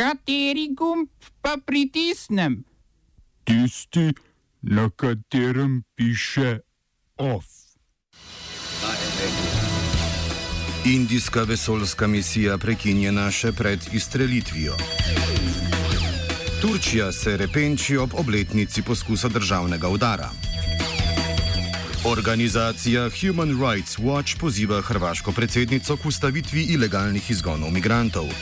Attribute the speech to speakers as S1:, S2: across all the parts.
S1: Kateri gumb pa pritisnem?
S2: Tisti, na katerem piše OF.
S3: Indijska vesoljska misija prekinjena še pred izstrelitvijo. Turčija se repenči ob obletnici poskusa državnega udara. Organizacija Human Rights Watch poziva hrvaško predsednico k ustavitvi ilegalnih izgonov migrantov.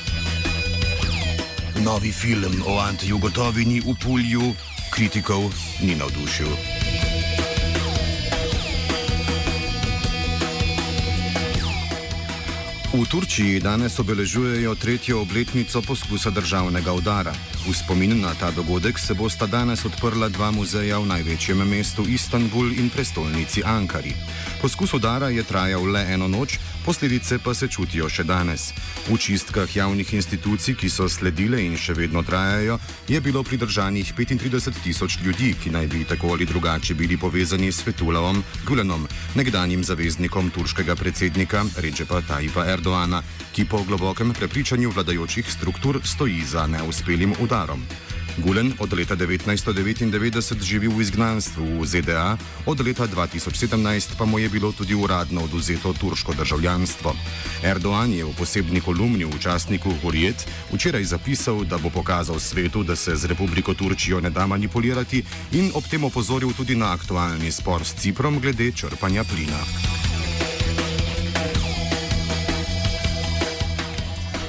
S3: Novi film o antijugotovini v Pulju kritikov ni navdušil. V Turčiji danes obeležujejo tretjo obletnico poskusa državnega udara. V spomin na ta dogodek se bosta danes odprla dva muzeja v največjem mestu Istanbul in prestolnici Ankari. Poskus udara je trajal le eno noč, posledice pa se čutijo še danes. V čistkah javnih institucij, ki so sledile in še vedno trajajo, je bilo pridržanih 35 tisoč ljudi, ki naj bi tako ali drugače bili povezani s Fetulavom Gulenom, nekdanjim zaveznikom turškega predsednika Recepa Tajipa Erdoana, ki po globokem prepričanju vladajočih struktur stoji za neuspelim udarom. Gulen od leta 1999 živi v izgnanstvu v ZDA, od leta 2017 pa mu je bilo tudi uradno oduzeto turško državljanstvo. Erdoan je v posebni kolumni v časniku Hurjet včeraj zapisal, da bo pokazal svetu, da se z Republiko Turčijo ne da manipulirati in ob tem opozoril tudi na aktualni spor s Ciprom glede črpanja plina.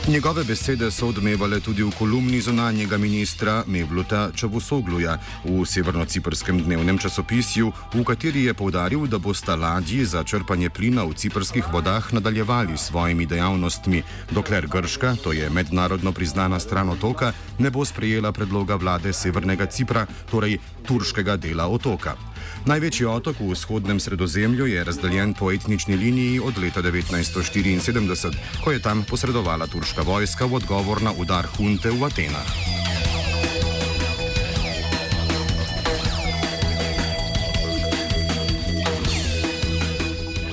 S3: Njegove besede so odmevale tudi v kolumni zunanjega ministra Mevluta Čavusogluja v severno-ciprskem dnevnem časopisju, v kateri je povdaril, da bosta ladji za črpanje plina v ciprskih vodah nadaljevali s svojimi dejavnostmi, dokler Grška, to je mednarodno priznana stran otoka, ne bo sprejela predloga vlade Severnega Cipra, torej turškega dela otoka. Največji otok v vzhodnem sredozemlju je razdeljen po etnični liniji od leta 1974, ko je tam posredovala turška vojska v odgovor na udar hunte v Atenah.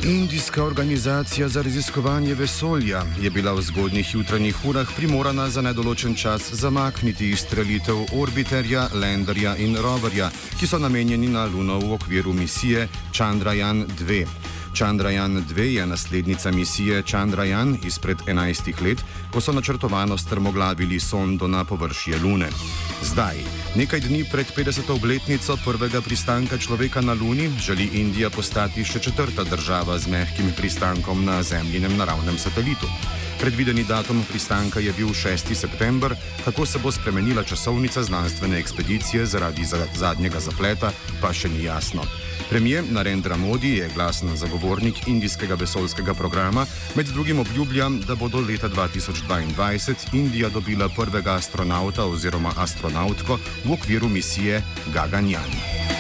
S3: Indijska organizacija za raziskovanje vesolja je bila v zgodnjih jutranjih urah primorana za nedoločen čas zamakniti izstrelitev orbiterja, lenderja in roverja, ki so namenjeni na Luno v okviru misije Chandrayaan 2. Chandrayaan 2 je naslednica misije Chandrayaan izpred 11 let, ko so načrtovano strmoglavili sondo na površje Lune. Zdaj, nekaj dni pred 50. obletnico prvega pristanka človeka na Luni, želi Indija postati še četrta država z mehkim pristankom na zemljinem naravnem satelitu. Predvideni datum pristanka je bil 6. september, kako se bo spremenila časovnica znanstvene ekspedicije zaradi zadnjega zapleta, pa še ni jasno. Premijer Narendra Modi je glasen zagovornik indijskega vesoljskega programa, med drugim obljublja, da bo do leta 2022 Indija dobila prvega astronauta oziroma astronautko v okviru misije Gaganyaan.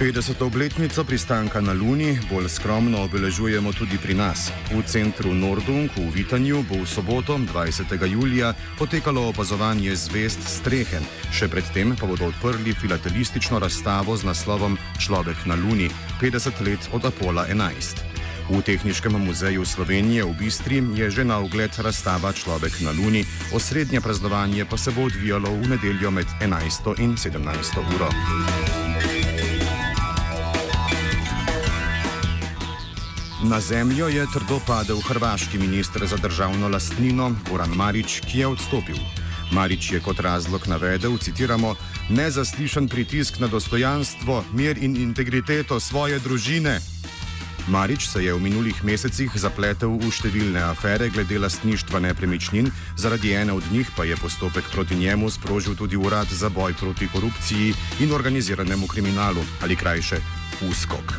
S3: 50. obletnico pristanka na Luni bolj skromno obeležujemo tudi pri nas. V centru Nordung v Vitanju bo v soboto, 20. julija, potekalo opazovanje zvest strehe, še predtem pa bodo odprli filatelistično razstavo z naslovom Človek na Luni 50 let od Apola 11. V Tehničnem muzeju Slovenije v Bistri je že na ogled razstava Človek na Luni, osrednje praznovanje pa se bo odvijalo v nedeljo med 11. in 17. uro. Na zemljo je trdo padel hrvaški ministr za državno lastnino Goran Marič, ki je odstopil. Marič je kot razlog navedel, citiramo, nezaslišan pritisk na dostojanstvo, mir in integriteto svoje družine. Marič se je v minulih mesecih zapletel v številne afere glede lastništva nepremičnin, zaradi ene od njih pa je postopek proti njemu sprožil tudi urad za boj proti korupciji in organiziranemu kriminalu ali krajše USKOK.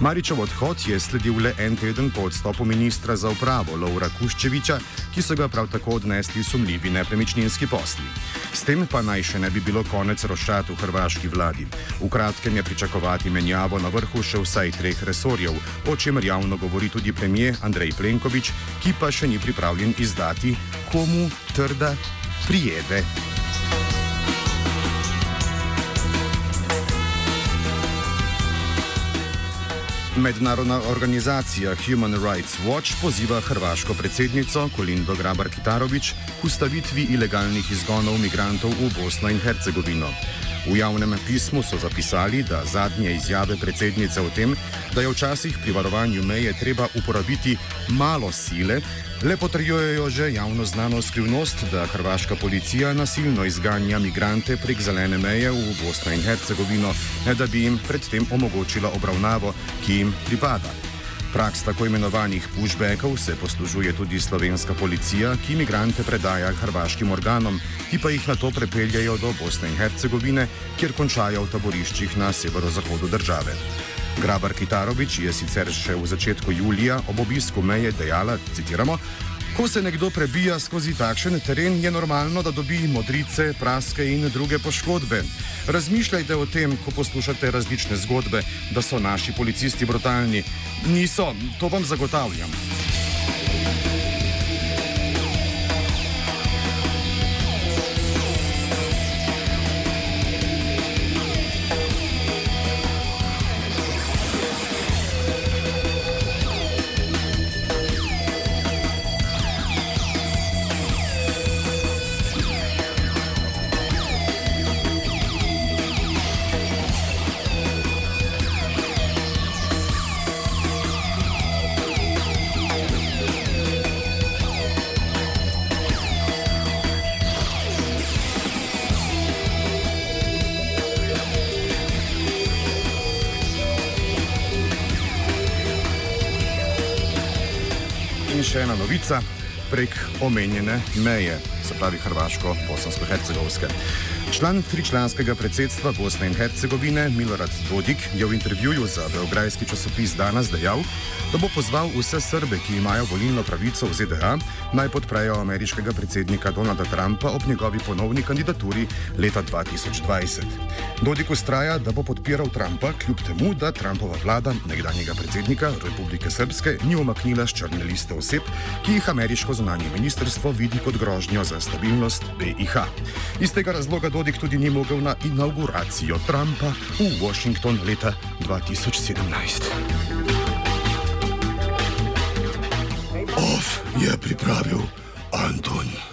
S3: Maričev odhod je sledil le en teden po odstopu ministra za upravo Laura Kuščeviča, ki so ga prav tako odnesli sumljivi nepremičninski posli. S tem pa naj še ne bi bilo konec rošat v hrvaški vladi. V kratkem je pričakovati menjavo na vrhu še vsaj treh resorjev, o čemer javno govori tudi premijer Andrej Plenković, ki pa še ni pripravljen izdati, komu trda prijede. Mednarodna organizacija Human Rights Watch poziva hrvaško predsednico Kolindo Grabar Kitarovič k ustavitvi ilegalnih izgonov migrantov v Bosno in Hercegovino. V javnem pismu so zapisali, da zadnje izjave predsednice o tem, da je včasih pri varovanju meje treba uporabiti malo sile, le potrjujejo že javno znano skrivnost, da hrvaška policija nasilno izganja migrante prek zelene meje v Bosno in Hercegovino, ne da bi jim predtem omogočila obravnavo, ki jim pripada. Praks tako imenovanih pushbackov se poslužuje tudi slovenska policija, ki imigrante predaja hrvaškim organom, ki pa jih na to prepeljajo do Bosne in Hercegovine, kjer končajo v taboriščih na severozahodu države. Grabar Kitarovič je sicer še v začetku julija ob obisku meje dejala, citiramo, Ko se nekdo prebija skozi takšen teren, je normalno, da dobi modrice, praske in druge poškodbe. Razmišljajte o tem, ko poslušate različne zgodbe, da so naši policisti brutalni. Niso, to vam zagotavljam. Še ena novica prek omenjene meje, se pravi Hrvaško-Bosansko-Hercegovske. Član tričlanskega predsedstva Bosne in Hercegovine Milorad Dodik je v intervjuju za beograjski časopis danes dejal, da bo pozval vse Srbe, ki imajo volilno pravico v ZDA, naj podprejo ameriškega predsednika Donalda Trumpa ob njegovi ponovni kandidaturi leta 2020. Dodik ustraja, da bo podpiral Trumpa, kljub temu, da Trumpova vlada, nekdanjega predsednika Republike Srpske, ni omaknila z črne liste oseb, ki jih ameriško zunanje ministrstvo vidi kot grožnjo za stabilnost BIH. Iz tega razloga Dodik tudi ni mogel na inauguracijo Trumpa v Washington leta 2017.
S4: Of je pripravil Anton.